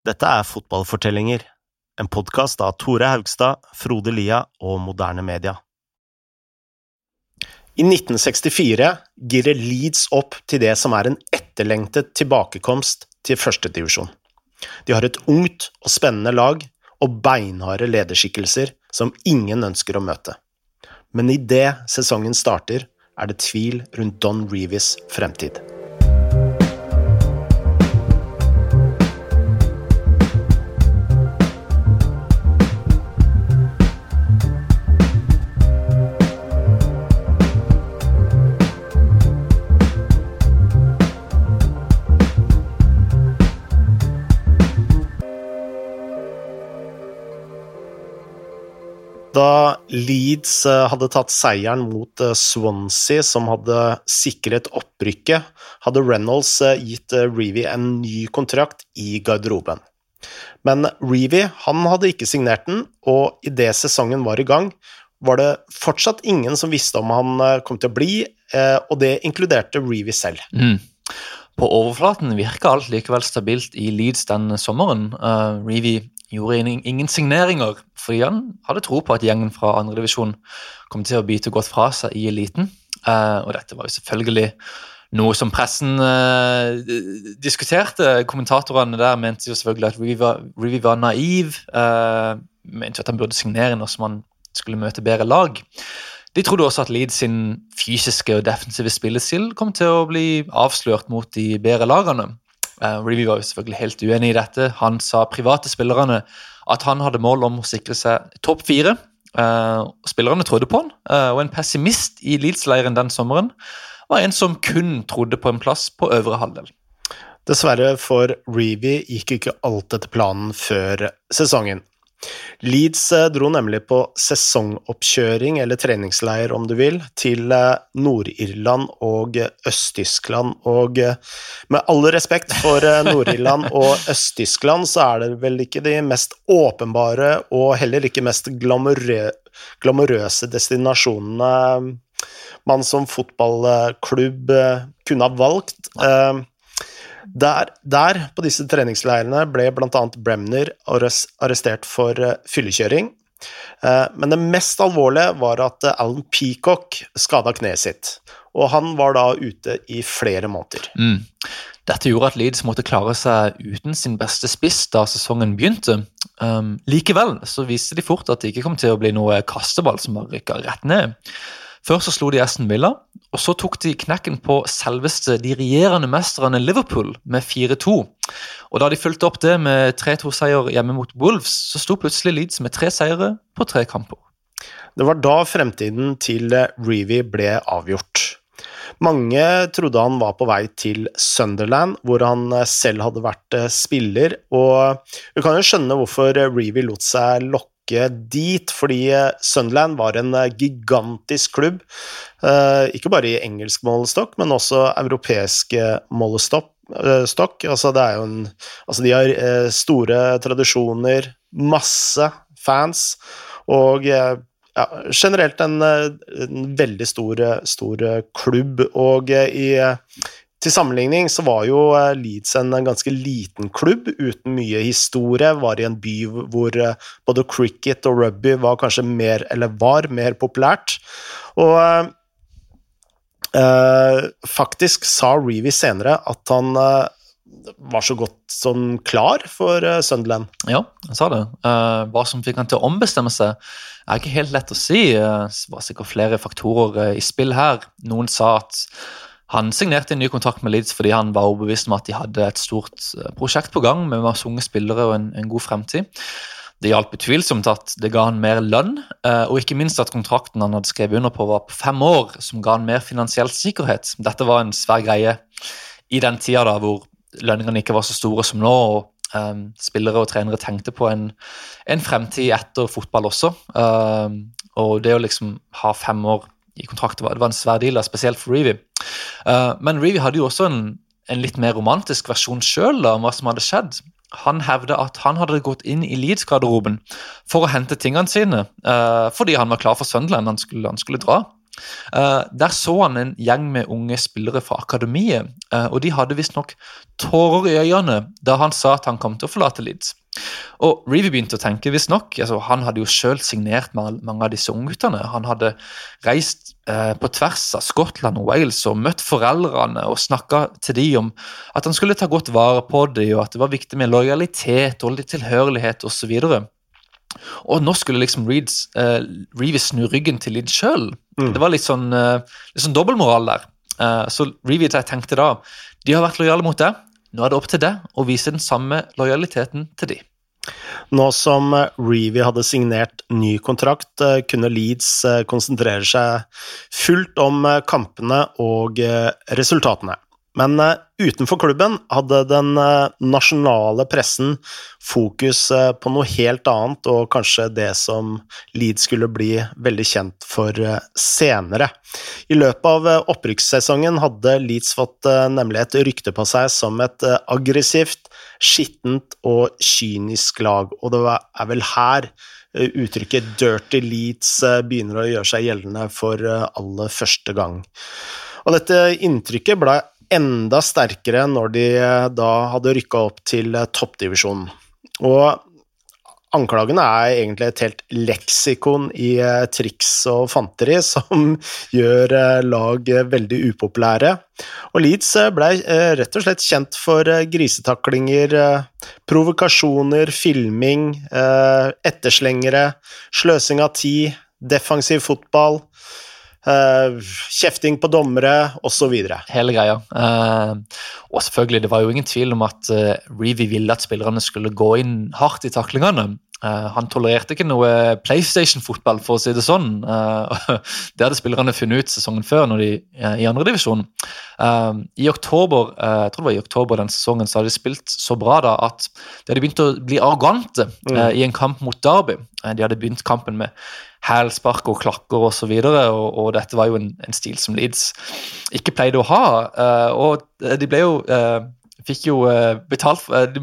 Dette er Fotballfortellinger, en podkast av Tore Haugstad, Frode Lia og Moderne Media. I 1964 girer Leeds opp til det som er en etterlengtet tilbakekomst til førstedivisjon. De har et ungt og spennende lag og beinharde lederskikkelser som ingen ønsker å møte. Men idet sesongen starter, er det tvil rundt Don Reeves fremtid. Da Leeds eh, hadde tatt seieren mot eh, Swansea, som hadde sikret opprykket, hadde Reynolds eh, gitt Reevy en ny kontrakt i garderoben. Men Reevy hadde ikke signert den, og idet sesongen var i gang, var det fortsatt ingen som visste om han kom til å bli, og det inkluderte Reevy selv. Mm. På overflaten virka alt likevel stabilt i Leeds den sommeren. Uh, Reevy gjorde ingen signeringer, fordi han hadde tro på at gjengen fra andredivisjon kom til å bite godt fra seg i eliten. Uh, og dette var jo selvfølgelig noe som pressen uh, diskuterte. Kommentatorene der mente jo selvfølgelig at Rivi var, Rivi var naiv. Uh, mente at han burde signere når man skulle møte bedre lag. De trodde også at Leeds sin fysiske og defensive spillestil kom til å bli avslørt mot de bedre lagene. Uh, Revy var jo selvfølgelig helt uenig i dette. Han sa private spillerne at han hadde mål om å sikre seg topp fire. Uh, spillerne trodde på han, uh, og en pessimist i Leeds-leiren den sommeren var en som kun trodde på en plass på øvre halvdel. Dessverre for Reevy gikk ikke alt etter planen før sesongen. Leeds eh, dro nemlig på sesongoppkjøring, eller treningsleir om du vil, til eh, Nord-Irland og Øst-Tyskland. Og eh, med all respekt for Nord-Irland og Øst-Tyskland, så er det vel ikke de mest åpenbare og heller ikke mest glamorø glamorøse destinasjonene man som fotballklubb kunne ha valgt. Der, der, på disse treningsleirene, ble bl.a. Bremner arrestert for uh, fyllekjøring. Uh, men det mest alvorlige var at uh, Alan Peacock skada kneet sitt. Og han var da ute i flere måneder. Mm. Dette gjorde at Leeds måtte klare seg uten sin beste spiss da sesongen begynte. Um, likevel så viste de fort at det ikke kom til å bli noe kasteball som bare rykka rett ned. Først så slo de Aston Villa, og så tok de knekken på selveste de regjerende mesterne Liverpool med 4-2. Og Da de fulgte opp det med 3-2-seier hjemme mot Wolves, så sto plutselig Leeds med tre seire på tre kamper. Det var da fremtiden til Reevy ble avgjort. Mange trodde han var på vei til Sunderland, hvor han selv hadde vært spiller, og vi kan jo skjønne hvorfor Reevy lot seg lokke dit, fordi eh, Sunderland var en eh, gigantisk klubb. Eh, ikke bare i engelsk målestokk, men også europeisk målestokk. Altså, det er jo en Altså, de har store tradisjoner, masse fans, og ja, generelt en, en veldig stor, stor, klubb. Og i til sammenligning så var jo eh, Leeds en ganske liten klubb uten mye historie. Var i en by hvor eh, både cricket og rugby var kanskje mer, eller var mer populært. Og eh, faktisk sa Reevy senere at han eh, var så godt som klar for uh, Sunderland. Ja, han sa det. Uh, hva som fikk han til å ombestemme seg, er ikke helt lett å si. Det var sikkert flere faktorer i spill her. Noen sa at han signerte en ny kontrakt med Leeds fordi han var overbevist om at de hadde et stort eh, prosjekt på gang med masse unge spillere og en, en god fremtid. Det hjalp utvilsomt at det ga han mer lønn, eh, og ikke minst at kontrakten han hadde skrevet under på, var på fem år, som ga han mer finansiell sikkerhet. Dette var en svær greie i den tida da hvor lønningene ikke var så store som nå. og um, Spillere og trenere tenkte på en, en fremtid etter fotball også. Um, og det å liksom ha fem år i kontrakten var, det var en svær deal, spesielt for Reevy. Uh, men Reevy hadde jo også en, en litt mer romantisk versjon sjøl om hva som hadde skjedd. Han hevda at han hadde gått inn i Leeds-garderoben for å hente tingene sine, uh, fordi han var klar for Sunderland, han skulle, han skulle dra. Uh, der så han en gjeng med unge spillere fra akademiet, og de hadde visstnok tårer i øynene da han sa at han kom til å forlate Leeds. Og Reevy begynte å tenke visstnok altså, Han hadde jo selv signert mange av disse ungguttene. Han hadde reist eh, på tvers av Skottland og Wales og møtt foreldrene og snakka til dem om at han skulle ta godt vare på dem, og at det var viktig med lojalitet og litt tilhørighet osv. Og nå skulle liksom Reeds, eh, snu ryggen til Leeds sjøl. Mm. Det var litt sånn, eh, litt sånn dobbeltmoral der. Eh, så Reevy tenkte da de har vært lojale mot deg, nå er det opp til deg å vise den samme lojaliteten til de. Nå som Reevy hadde signert ny kontrakt, kunne Leeds konsentrere seg fullt om kampene og resultatene. Men uh, utenfor klubben hadde den uh, nasjonale pressen fokus uh, på noe helt annet, og kanskje det som Leeds skulle bli veldig kjent for senere. I løpet av opprykkssesongen hadde Leeds fått nemlig et rykte på seg som et aggressivt, skittent og kynisk lag, og det er vel her uttrykket 'dirty Leeds' begynner å gjøre seg gjeldende for aller første gang. Og dette inntrykket ble enda sterkere når de eh, da hadde rykka opp til eh, toppdivisjonen. Og anklagene er egentlig et helt leksikon i eh, triks og fanteri som gjør lag veldig upopulære. Og Leeds ble rett og slett kjent for grisetaklinger, provokasjoner, filming, etterslengere, sløsing av tid, defensiv fotball kjefting på dommere osv. Hele greia. Uh, og selvfølgelig, det var jo ingen tvil om at uh, Reevy ville at spillerne skulle gå inn hardt i taklingene. Han tolererte ikke noe PlayStation-fotball, for å si det sånn. det hadde spillerne funnet ut sesongen før, når de i andredivisjon. Uh, I oktober jeg tror det var i oktober den sesongen så hadde de spilt så bra da at de hadde begynt å bli arrogante mm. i en kamp mot Derby. de hadde begynt kampen med hælspark og klakker osv. Og, så og, og dette var jo en, en, stil som Leeds ikke pleide å ha. Uh, og de ble jo uh, fikk jo betalt De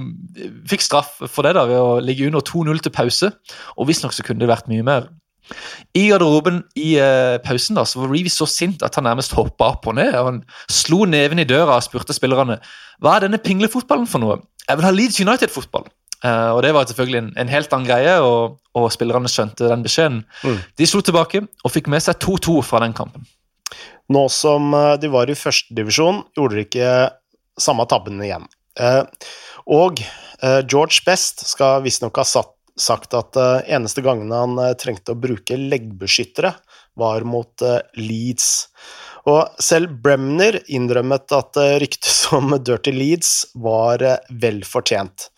fikk straff for det da ved å ligge under 2-0 til pause, og visstnok så kunne det vært mye mer. I garderoben i uh, pausen da, så var Reeves så sint at han nærmest hoppa opp og ned. og Han slo neven i døra og spurte spillerne hva er denne pinglefotballen for noe. Jeg vil ha Leeds United-fotball. Uh, og Det var selvfølgelig en, en, helt annen greie, og, og spillerne skjønte den beskjeden. Mm. De slo tilbake og fikk med seg 2-2 fra den kampen. Nå som eh, de var i førstedivisjon, gjorde de ikke samme tabben igjen. Uh, og uh, George Best skal visstnok ha satt, sagt at eneste gangen han trengte å bruke leggbeskyttere, var mot Leeds. Og selv Bremner innrømmet at ryktet som Dirty Leeds var vel fortjent.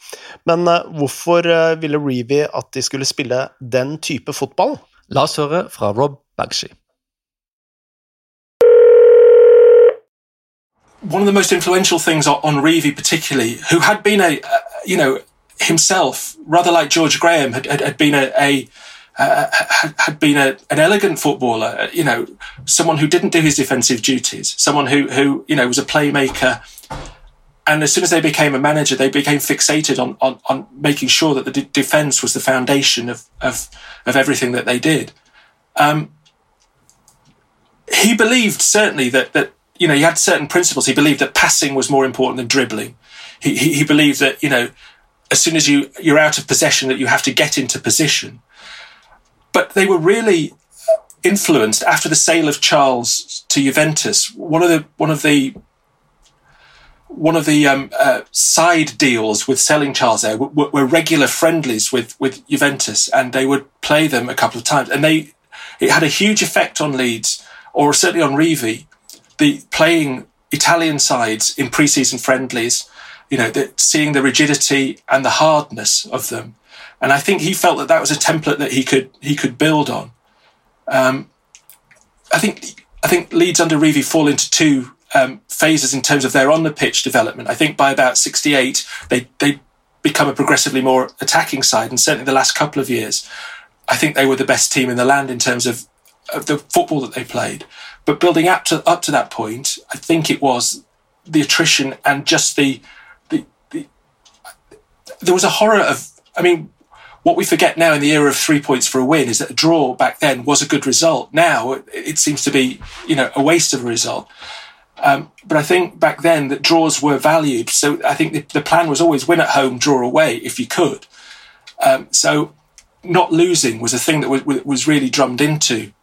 Men uh, hvorfor ville Reevy at de skulle spille den type fotball? La oss høre fra Rob Bagshi. One of the most influential things on Reevy, particularly, who had been a, you know, himself, rather like George Graham, had, had, had been a, a uh, had been a, an elegant footballer, you know, someone who didn't do his defensive duties, someone who, who you know, was a playmaker, and as soon as they became a manager, they became fixated on on, on making sure that the de- defense was the foundation of of of everything that they did. Um, he believed certainly that that you know he had certain principles. He believed that passing was more important than dribbling. He he, he believed that you know as soon as you you're out of possession that you have to get into position. But they were really influenced after the sale of Charles to Juventus. One of the one of the one of the um, uh, side deals with selling Charles there were, were, regular friendlies with, with Juventus, and they would play them a couple of times, and they it had a huge effect on Leeds, or certainly on Reeve, the playing Italian sides in pre-season friendlies. You know, the, seeing the rigidity and the hardness of them, and I think he felt that that was a template that he could he could build on. Um, I think I think Leeds under Reeve fall into two um, phases in terms of their on the pitch development. I think by about 68, they, they become a progressively more attacking side. And certainly the last couple of years, I think they were the best team in the land in terms of, of the football that they played. But building up to, up to that point, I think it was the attrition and just the, the, the there was a horror of, I mean, what we forget now in the era of three points for a win is that a draw back then was a good result. Now it, seems to be, you know, a waste of a result. Um, but I think back then that draws were valued. So I think the, the, plan was always win at home, draw away if you could. Um, so not losing was a thing that was, was really drummed into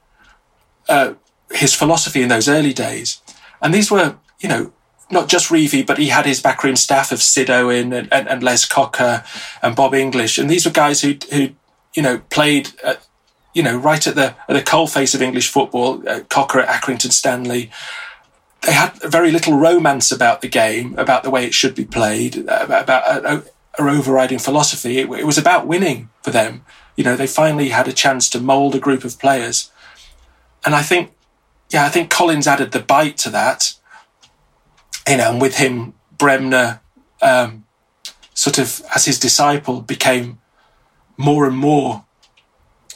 uh, his philosophy in those early days. And these were, you know, not just Reevy, but he had his backroom staff of Sid Owen and, and, and Les Cocker and Bob English. And these were guys who, who you know, played, at, you know, right at the, at the coalface of English football, uh, Cocker at Accrington Stanley. They had very little romance about the game, about the way it should be played, uh, about, about a, a, overriding philosophy. It, it was about winning for them. You know, they finally had a chance to mould a group of players. And I think, yeah, I think Collins added the bite to that you know, and with him, Bremner, um, sort of as his disciple, became more and more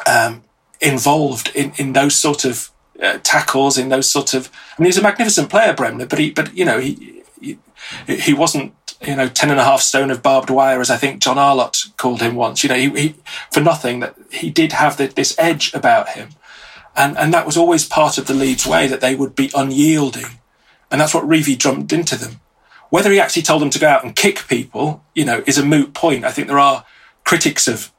um, involved in, in those sort of uh, tackles, in those sort of. I mean, he's a magnificent player, Bremner, but he, but you know, he he, he wasn't you know ten and a half stone of barbed wire, as I think John Arlott called him once. You know, he, he for nothing that he did have the, this edge about him, and and that was always part of the Leeds way that they would be unyielding and that's what Reevy drummed into them. Whether he actually told them to go out and kick people, you know, is a moot point. I think there are critics of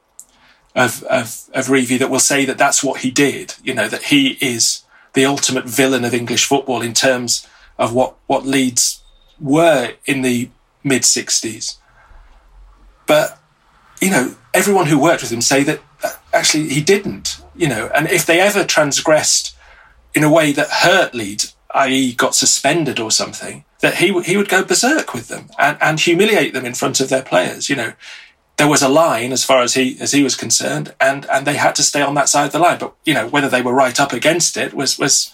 of of, of Reevy that will say that that's what he did. You know, that he is the ultimate villain of English football in terms of what what Leeds were in the mid '60s. But you know, everyone who worked with him say that actually he didn't. You know, and if they ever transgressed in a way that hurt Leeds, i.e., got suspended or something, that he he would go berserk with them and, and humiliate them in front of their players. You know, there was a line as far as he as he was concerned, and and they had to stay on that side of the line. But you know, whether they were right up against it was was,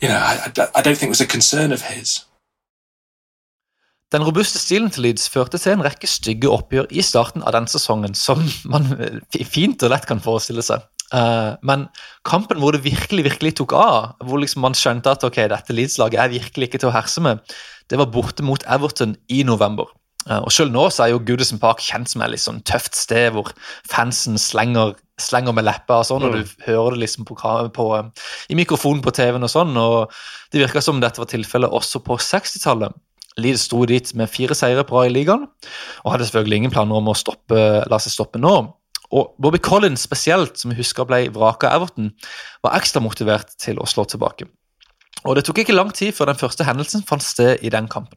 you know, I, I don't think it was a concern of his. Den robuste stilen til Leeds førte til en rekke stygge oppgjør i starten av den sesongen, som man eh, fint og lett kan forestille seg. Uh, men kampen hvor det virkelig virkelig tok av, hvor liksom man skjønte at ok, dette Leeds-laget er virkelig ikke til å herse med, det var borte mot Everton i november. Uh, og Selv nå så er jo Goodison Park kjent som et litt sånn tøft sted hvor fansen slenger, slenger med leppa og sånn, mm. og du hører det liksom på, på, i mikrofonen på TV-en og sånn. og Det virka som dette var tilfellet også på 60-tallet. Leeds sto dit med fire seire på rad i ligaen og hadde selvfølgelig ingen planer om å stoppe, la seg stoppe nå. Og Bobby Collins spesielt, som vi husker ble vraka av Everton, var ekstra motivert til å slå tilbake. Og Det tok ikke lang tid før den første hendelsen fant sted i den kampen.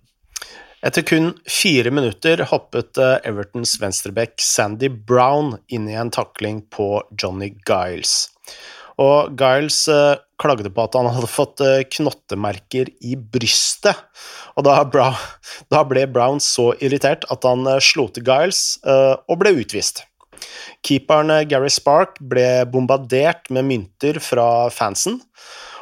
Etter kun fire minutter hoppet eh, Evertons venstreback Sandy Brown inn i en takling på Johnny Giles. Og Giles eh, klagde på at han hadde fått eh, knottemerker i brystet. Og da, da ble Brown så irritert at han slo til Giles og ble utvist. Keeperen eh, Gary Spark ble bombardert med mynter fra fansen.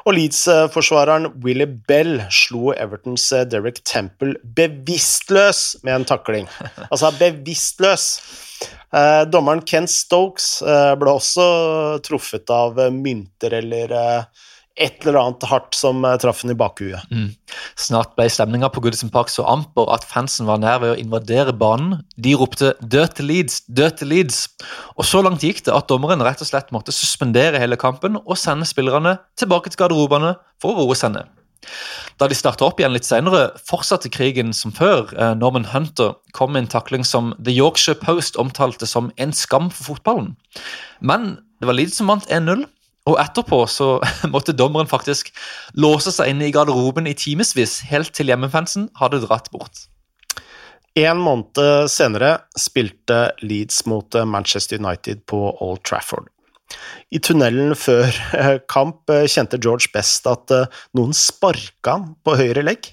Og Leeds-forsvareren Willy Bell slo Evertons eh, Derek Temple bevisstløs med en takling. Altså bevisstløs! Eh, dommeren Ken Stokes ble også truffet av mynter eller et eller annet hardt som uh, traff henne i bakhuet. Mm. Snart ble stemninga på Goodison Park så amper at fansen var nær ved å invadere banen. De ropte 'død til Leeds', 'død til Leeds'. Og så langt gikk det at dommeren rett og slett måtte suspendere hele kampen og sende spillerne tilbake til garderobene for å roe seg ned. Da de starta opp igjen litt senere, fortsatte krigen som før. Eh, Norman Hunter kom med en takling som The Yorkshire Post omtalte som en skam for fotballen. Men det var Leeds som vant 1-0. Og etterpå så måtte dommeren faktisk låse seg inne i garderoben i timevis, helt til hjemmefansen hadde dratt bort. En måned senere spilte Leeds mot Manchester United på Old Trafford. I tunnelen før eh, kamp eh, kjente George best at eh, noen sparka han på høyre legg.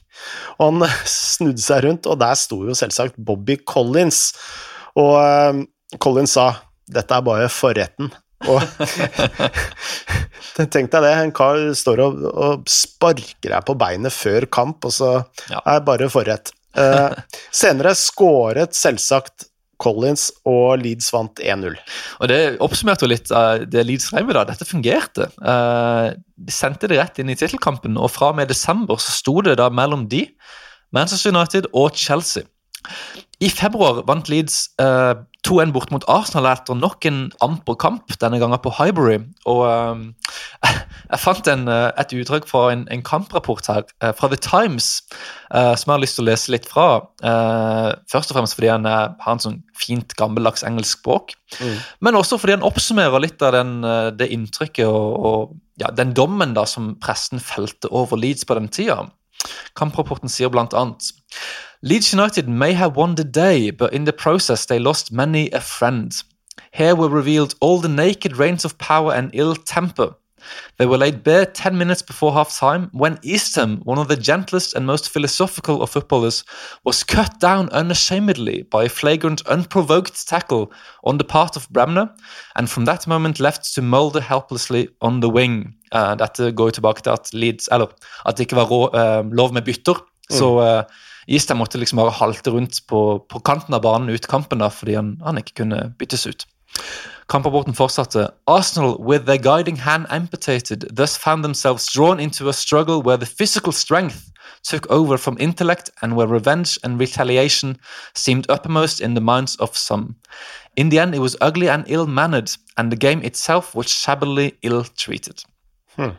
Og han snudde seg rundt, og der sto jo selvsagt Bobby Collins. Og Collins sa 'dette er bare forretten', og Tenk deg det, en kar står og, og sparker deg på beinet før kamp, og så ja. er bare forrett. Uh, senere skåret selvsagt Collins, og Leeds vant 1-0. Og Det oppsummerte jo litt uh, det Leeds skrev da. Dette fungerte. Uh, de sendte det rett inn i tittelkampen, og fra og med desember så sto det da mellom de, Manchester United og Chelsea. I februar vant Leeds uh, 2-1 bort mot Arsenal etter nok en amper kamp, denne gangen på Highbury. Og uh, jeg fant en, uh, et uttrykk fra en, en kamprapport her, fra The Times, som jeg har lyst til å lese litt fra. først og fremst fordi han har en sånn fint, gammeldags engelsk språk, mm. men også fordi han oppsummerer litt av den, det inntrykket og, og ja, den dommen da som pressen felte over Leeds på den tida. Kamprapporten sier Leeds United may have won the day, but in the process they lost many a friend. Here were revealed all the naked reins of power and ill temper. They were laid bare 10 minutes before half time when Eastham, one of the gentlest and most philosophical of footballers, was cut down unashamedly by a flagrant, unprovoked tackle on the part of Bremner, and from that moment left to moulder helplessly on the wing. Uh, dette går jo tilbake til at Leeds, eller at det ikke var rå, uh, lov med bytter. Mm. Så uh, Eastham måtte liksom bare halte rundt på, på kanten av banen ut kampen da, fordi han, han ikke kunne byttes ut. Kamprapporten fortsatte. Arsenal, with their guiding hand amputated, thus found themselves drawn into a struggle where the physical strength took over from intellect and where revenge and retaliation seemed uppermost in the minds of some. In the end, it was ugly and ill mannered, and the game itself was shabbily ill treated. Hmm.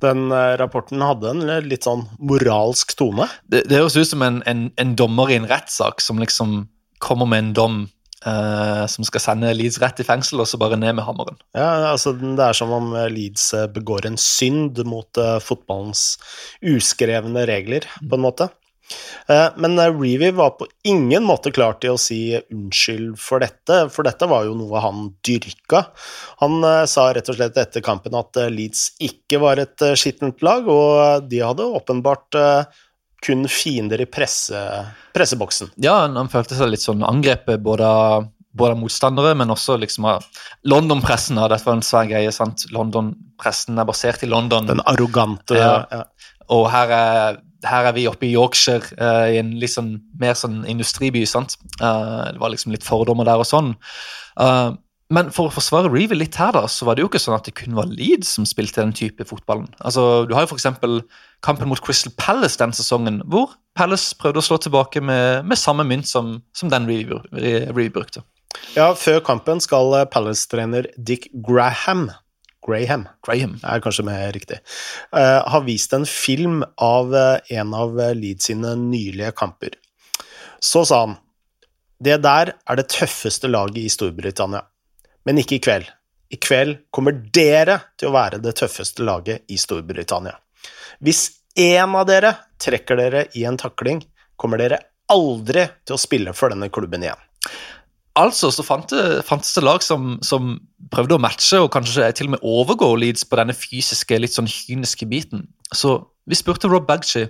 Den uh, rapporten hadde en litt sånn moralsk tone. Det, det høres ut som en, en, en dommer i en rettssak som liksom kommer med en dom Uh, som skal sende Leeds rett i fengsel, og så bare ned med hammeren. Ja, altså Det er som om Leeds eh, begår en synd mot uh, fotballens uskrevne regler, på en måte. Uh, men Reevy var på ingen måte klar til å si unnskyld for dette, for dette var jo noe han dyrka. Han sa rett og slett etter kampen at Leeds ikke var et skittent lag, og de hadde åpenbart kun fiender i presse, presseboksen. Ja, han, følte seg litt sånn angrepet både av, både av motstandere, men også liksom av London-pressen. Dette var en svær greie. sant? London-pressen er basert i London. Den arrogante ja. ja. Og her er, her er, vi oppe i Yorkshire, uh, i en litt sånn mer sånn industriby. sant? Uh, det var liksom litt fordommer der og sånn. Uh, men for å forsvare Reeve litt her, da, så var det jo ikke sånn at det kun var Leeds som spilte den type fotballen. Altså, Du har jo f.eks. kampen mot Crystal Palace den sesongen, hvor Palace prøvde å slå tilbake med, med samme mynt som, som den Reeve brukte. Ja, før kampen skal eh, Palace-trener Dick Graham Graham, Graham. er kanskje mer riktig, uh, har vist en film av uh, en av Leeds sine nylige kamper. Så sa han det der er det tøffeste laget i Storbritannia. Men ikke i kveld. I kveld kommer dere til å være det tøffeste laget i Storbritannia. Hvis én av dere trekker dere i en takling, kommer dere aldri til å spille for denne klubben igjen. Altså så fantes det lag som, som, prøvde å matche og kanskje til og med overgå Leeds på denne fysiske, litt sånn kyniske biten. Så vi spurte Rob Bagchi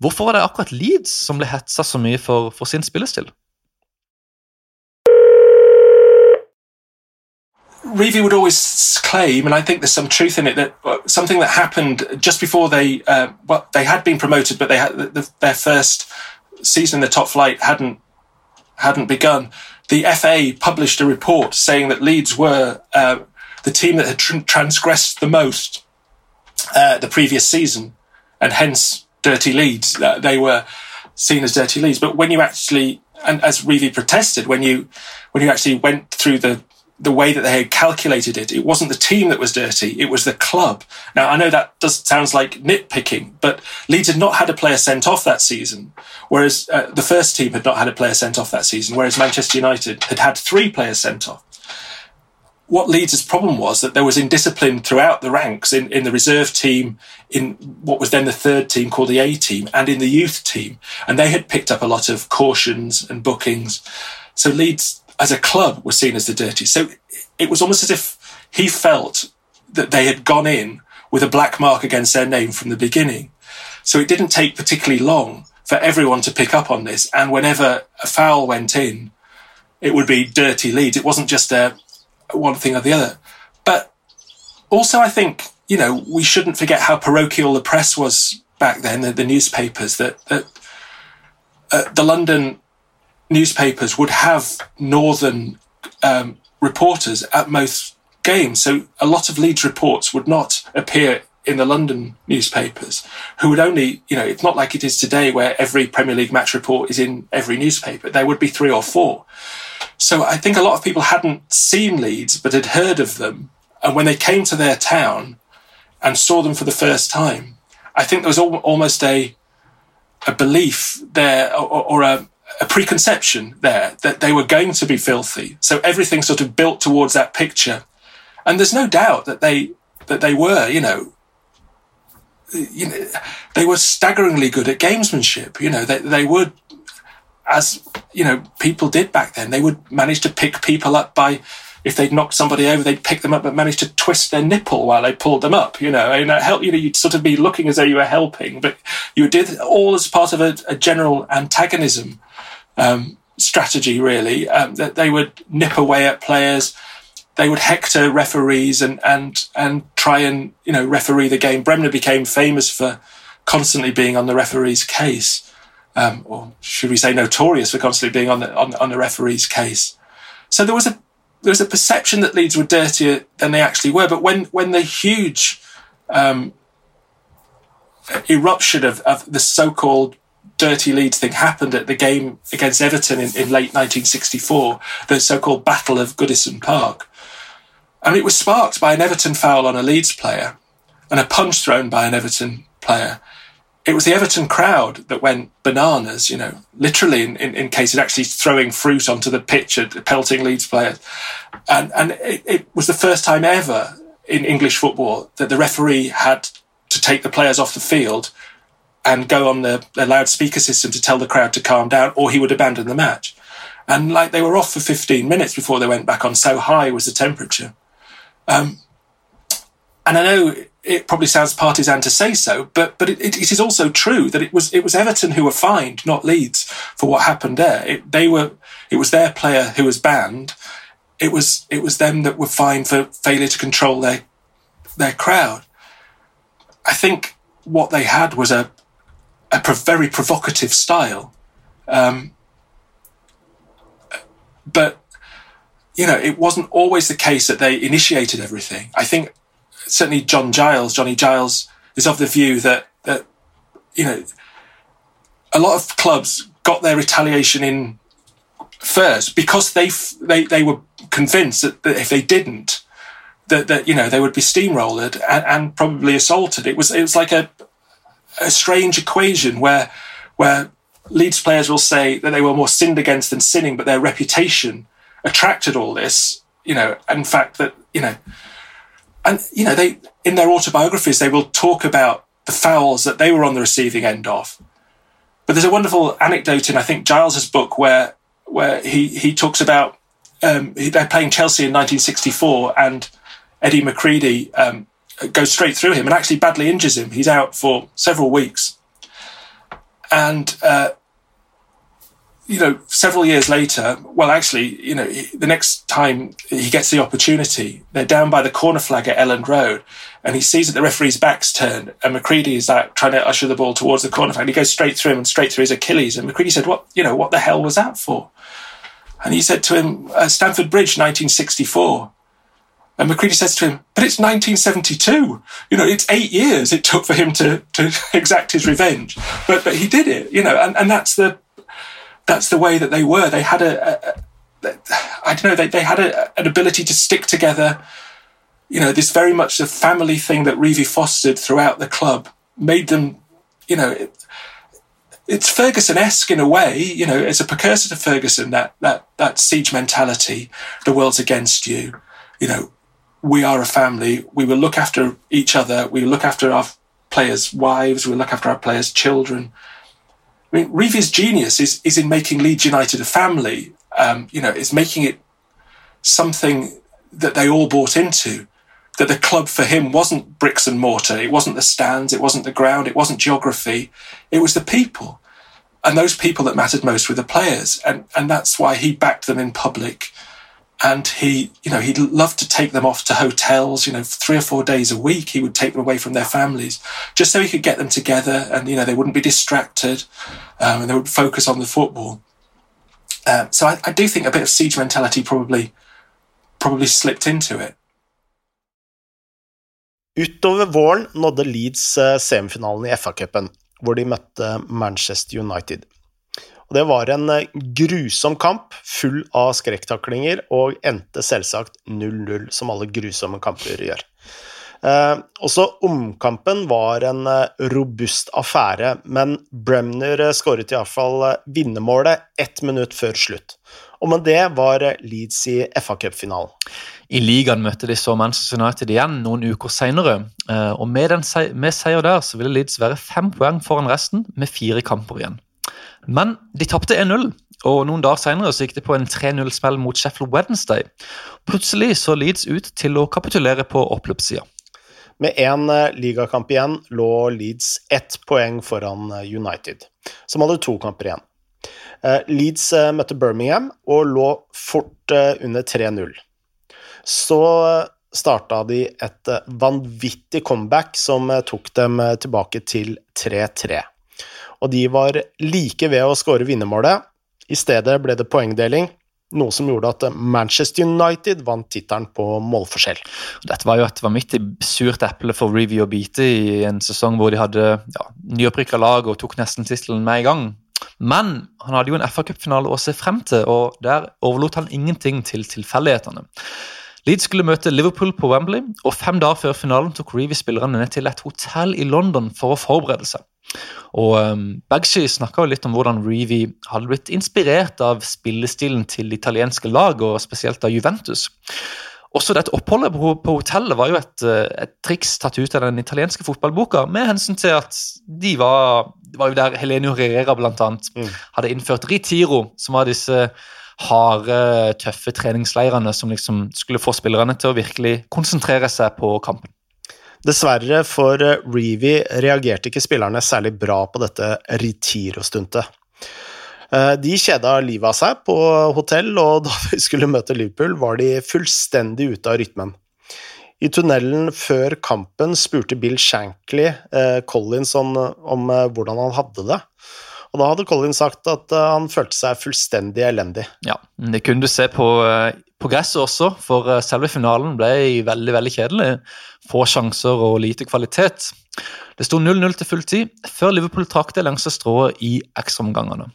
hvorfor var det akkurat Leeds som ble hetsa så mye for, for sin spillestil. Reevy would always claim, and I think there's some truth in it, that uh, something that happened just before they, uh, well, they had been promoted, but they had the, their first season in the top flight hadn't hadn't begun. The FA published a report saying that Leeds were uh, the team that had tr- transgressed the most uh, the previous season, and hence dirty Leeds. Uh, they were seen as dirty Leeds. But when you actually, and as Reevy protested, when you when you actually went through the the way that they had calculated it, it wasn't the team that was dirty, it was the club. Now, I know that does sounds like nitpicking, but Leeds had not had a player sent off that season, whereas uh, the first team had not had a player sent off that season, whereas Manchester United had had three players sent off. What Leeds' problem was that there was indiscipline throughout the ranks in, in the reserve team, in what was then the third team called the A team, and in the youth team. And they had picked up a lot of cautions and bookings. So Leeds as a club were seen as the dirty. So it was almost as if he felt that they had gone in with a black mark against their name from the beginning. So it didn't take particularly long for everyone to pick up on this. And whenever a foul went in, it would be dirty leads. It wasn't just a one thing or the other. But also, I think you know we shouldn't forget how parochial the press was back then. The, the newspapers that that uh, the London newspapers would have northern um, reporters at most games. So a lot of Leeds reports would not appear in the London newspapers who would only, you know, it's not like it is today where every Premier League match report is in every newspaper. There would be three or four. So I think a lot of people hadn't seen Leeds, but had heard of them. And when they came to their town and saw them for the first time, I think there was almost a, a belief there or, or a, a preconception there that they were going to be filthy. So everything sort of built towards that picture. And there's no doubt that they, that they were, you know, you know, they were staggeringly good at gamesmanship. You know, they, they would, as you know, people did back then. They would manage to pick people up by, if they'd knocked somebody over, they'd pick them up, but manage to twist their nipple while they pulled them up. You know, and help. You know, you'd sort of be looking as though you were helping, but you did all as part of a, a general antagonism um, strategy. Really, um, that they would nip away at players they would hector referees and and and try and you know referee the game. Bremner became famous for constantly being on the referee's case, um, or should we say notorious for constantly being on the on, on the referee's case. So there was a there was a perception that Leeds were dirtier than they actually were. But when when the huge um, eruption of, of the so-called dirty Leeds thing happened at the game against Everton in, in late 1964, the so-called Battle of Goodison Park. And it was sparked by an Everton foul on a Leeds player and a punch thrown by an Everton player. It was the Everton crowd that went bananas, you know, literally in, in, in case of actually throwing fruit onto the pitch and pelting Leeds players. And, and it, it was the first time ever in English football that the referee had to take the players off the field and go on the, the loudspeaker system to tell the crowd to calm down or he would abandon the match. And like they were off for 15 minutes before they went back on, so high was the temperature. Um, and I know it probably sounds partisan to say so, but but it, it is also true that it was it was Everton who were fined, not Leeds, for what happened there. It, they were it was their player who was banned. It was it was them that were fined for failure to control their their crowd. I think what they had was a a very provocative style, um, but you know, it wasn't always the case that they initiated everything. I think certainly John Giles, Johnny Giles, is of the view that that you know a lot of clubs got their retaliation in first because they they they were convinced that, that if they didn't, that that you know they would be steamrolled and, and probably assaulted. It was it was like a a strange equation where where Leeds players will say that they were more sinned against than sinning, but their reputation attracted all this, you know, and in fact that, you know, and, you know, they, in their autobiographies, they will talk about the fouls that they were on the receiving end of. But there's a wonderful anecdote in, I think, Giles's book where, where he, he talks about, um, they're playing Chelsea in 1964 and Eddie McCreadie, um, goes straight through him and actually badly injures him. He's out for several weeks. And, uh, you know, several years later, well, actually, you know, the next time he gets the opportunity, they're down by the corner flag at Elland Road, and he sees that the referee's back's turned, and McCreadie is like trying to usher the ball towards the corner flag. And he goes straight through him and straight through his Achilles. And McCreadie said, "What, you know, what the hell was that for?" And he said to him, uh, "Stamford Bridge, 1964." And McCreadie says to him, "But it's 1972. You know, it's eight years it took for him to to exact his revenge, but but he did it. You know, and and that's the that's the way that they were. They had a, a, a I don't know, they, they had a, an ability to stick together. You know, this very much a family thing that Reevie fostered throughout the club made them, you know, it, it's Ferguson-esque in a way, you know, it's a precursor to Ferguson, that, that, that siege mentality, the world's against you, you know, we are a family, we will look after each other, we will look after our players' wives, we will look after our players' children, I mean, Reevie's genius is is in making Leeds United a family. Um, you know, it's making it something that they all bought into. That the club for him wasn't bricks and mortar. It wasn't the stands. It wasn't the ground. It wasn't geography. It was the people, and those people that mattered most were the players. And and that's why he backed them in public and he you know he'd love to take them off to hotels you know three or four days a week. He would take them away from their families just so he could get them together and you know they wouldn't be distracted um, and they would focus on the football. Um, so I, I, do think a bit of siege mentality probably probably slipped into it. Utover våren nådde Leeds eh, semifinalen i FA-cupen, hvor de møtte Manchester United. Det var en eh, grusom kamp, full av skrekktaklinger, og endte selvsagt 0-0, som alle grusomme kamper gjør. Eh, også omkampen var en eh, robust affære, men Bremner eh, skåret iallfall vinnermålet ett minutt før slutt. Og med det var Leeds i FA-cupfinalen. I ligaen møtte de så Manchester United igjen noen uker senere. Og med, den, med seier der så ville Leeds være fem poeng foran resten med fire kamper igjen. Men de tapte 1-0, og noen dager senere så gikk de på en 3-0-smell mot Sheffield Wednesday. Plutselig så Leeds ut til å kapitulere på oppløpssida. Med én eh, ligakamp igjen lå Leeds ett poeng foran eh, United, som hadde to kamper igjen. Eh, Leeds møtte Birmingham og lå fort under 3-0. Så starta de et vanvittig comeback som tok dem tilbake til 3-3. Og de var like ved å skåre vinnermålet. I stedet ble det poengdeling, noe som gjorde at Manchester United vant tittelen på målforskjell. Dette var jo et vanvittig surt eple for Review og bite i en sesong hvor de hadde ja, nyopprykka lag og tok nesten tittelen med i gang. Men han hadde jo en FA-cupfinale å se frem til, og der overlot han ingenting til tilfeldighetene. Leeds skulle møte Liverpool på Wembley, og fem dager før finalen tok Reevy spillerne ned til et hotell i London for å forberede seg. Og um, Bagshi snakka litt om hvordan Reevy hadde blitt inspirert av spillestilen til det italienske lag, og spesielt av Juventus. Også dette oppholdet på, på hotellet var jo et, eh, et triks tatt ut av den italienske fotballboka, med hensyn til at de var var jo der Helenio Herrera annet Mm. hadde innført Ritiro, som var disse harde, tøffe treningsleirene som liksom skulle få spillerne til å virkelig konsentrere seg på kampen. Dessverre for eh, Reevy reagerte ikke spillerne særlig bra på dette Ritiro-stuntet. Eh, De kjeda livet av seg på hotell, og da vi skulle møte Liverpool, var de fullstendig ute av rytmen. I tunnelen før kampen spurte Bill Shankly eh, Collins om, om eh, hvordan han hadde det. Og da hadde Colin sagt at eh, han følte seg fullstendig elendig. Ja, Det kunne du se på, eh, på gresset også, for eh, selve finalen ble veldig veldig kjedelig. Få sjanser og lite kvalitet. Det sto 0-0 til full tid, før Liverpool trakk det lengste strået i ekstraomgangene.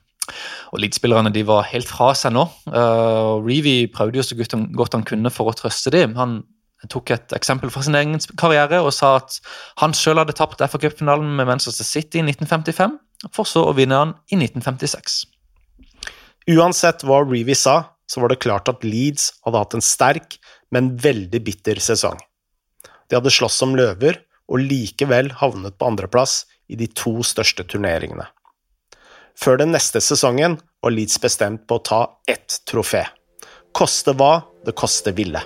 Og Leeds-spillerne var helt fra seg nå. Uh, Reevy prøvde jo så godt han, kunne for å trøste dem. Han tok et eksempel fra sin egen karriere og sa at han selv hadde tapt FA-cupfinalen med Manchester City i 1955, for så å vinne han i 1956. Uansett hva Reevy sa, så var det klart at Leeds hadde hatt en sterk, men veldig bitter sesong. De hadde slåss som løver, og likevel havnet på andreplass i de to største turneringene. Før den neste sesongen var Leeds bestemt på å ta ett trofé. Koste hva det koste ville.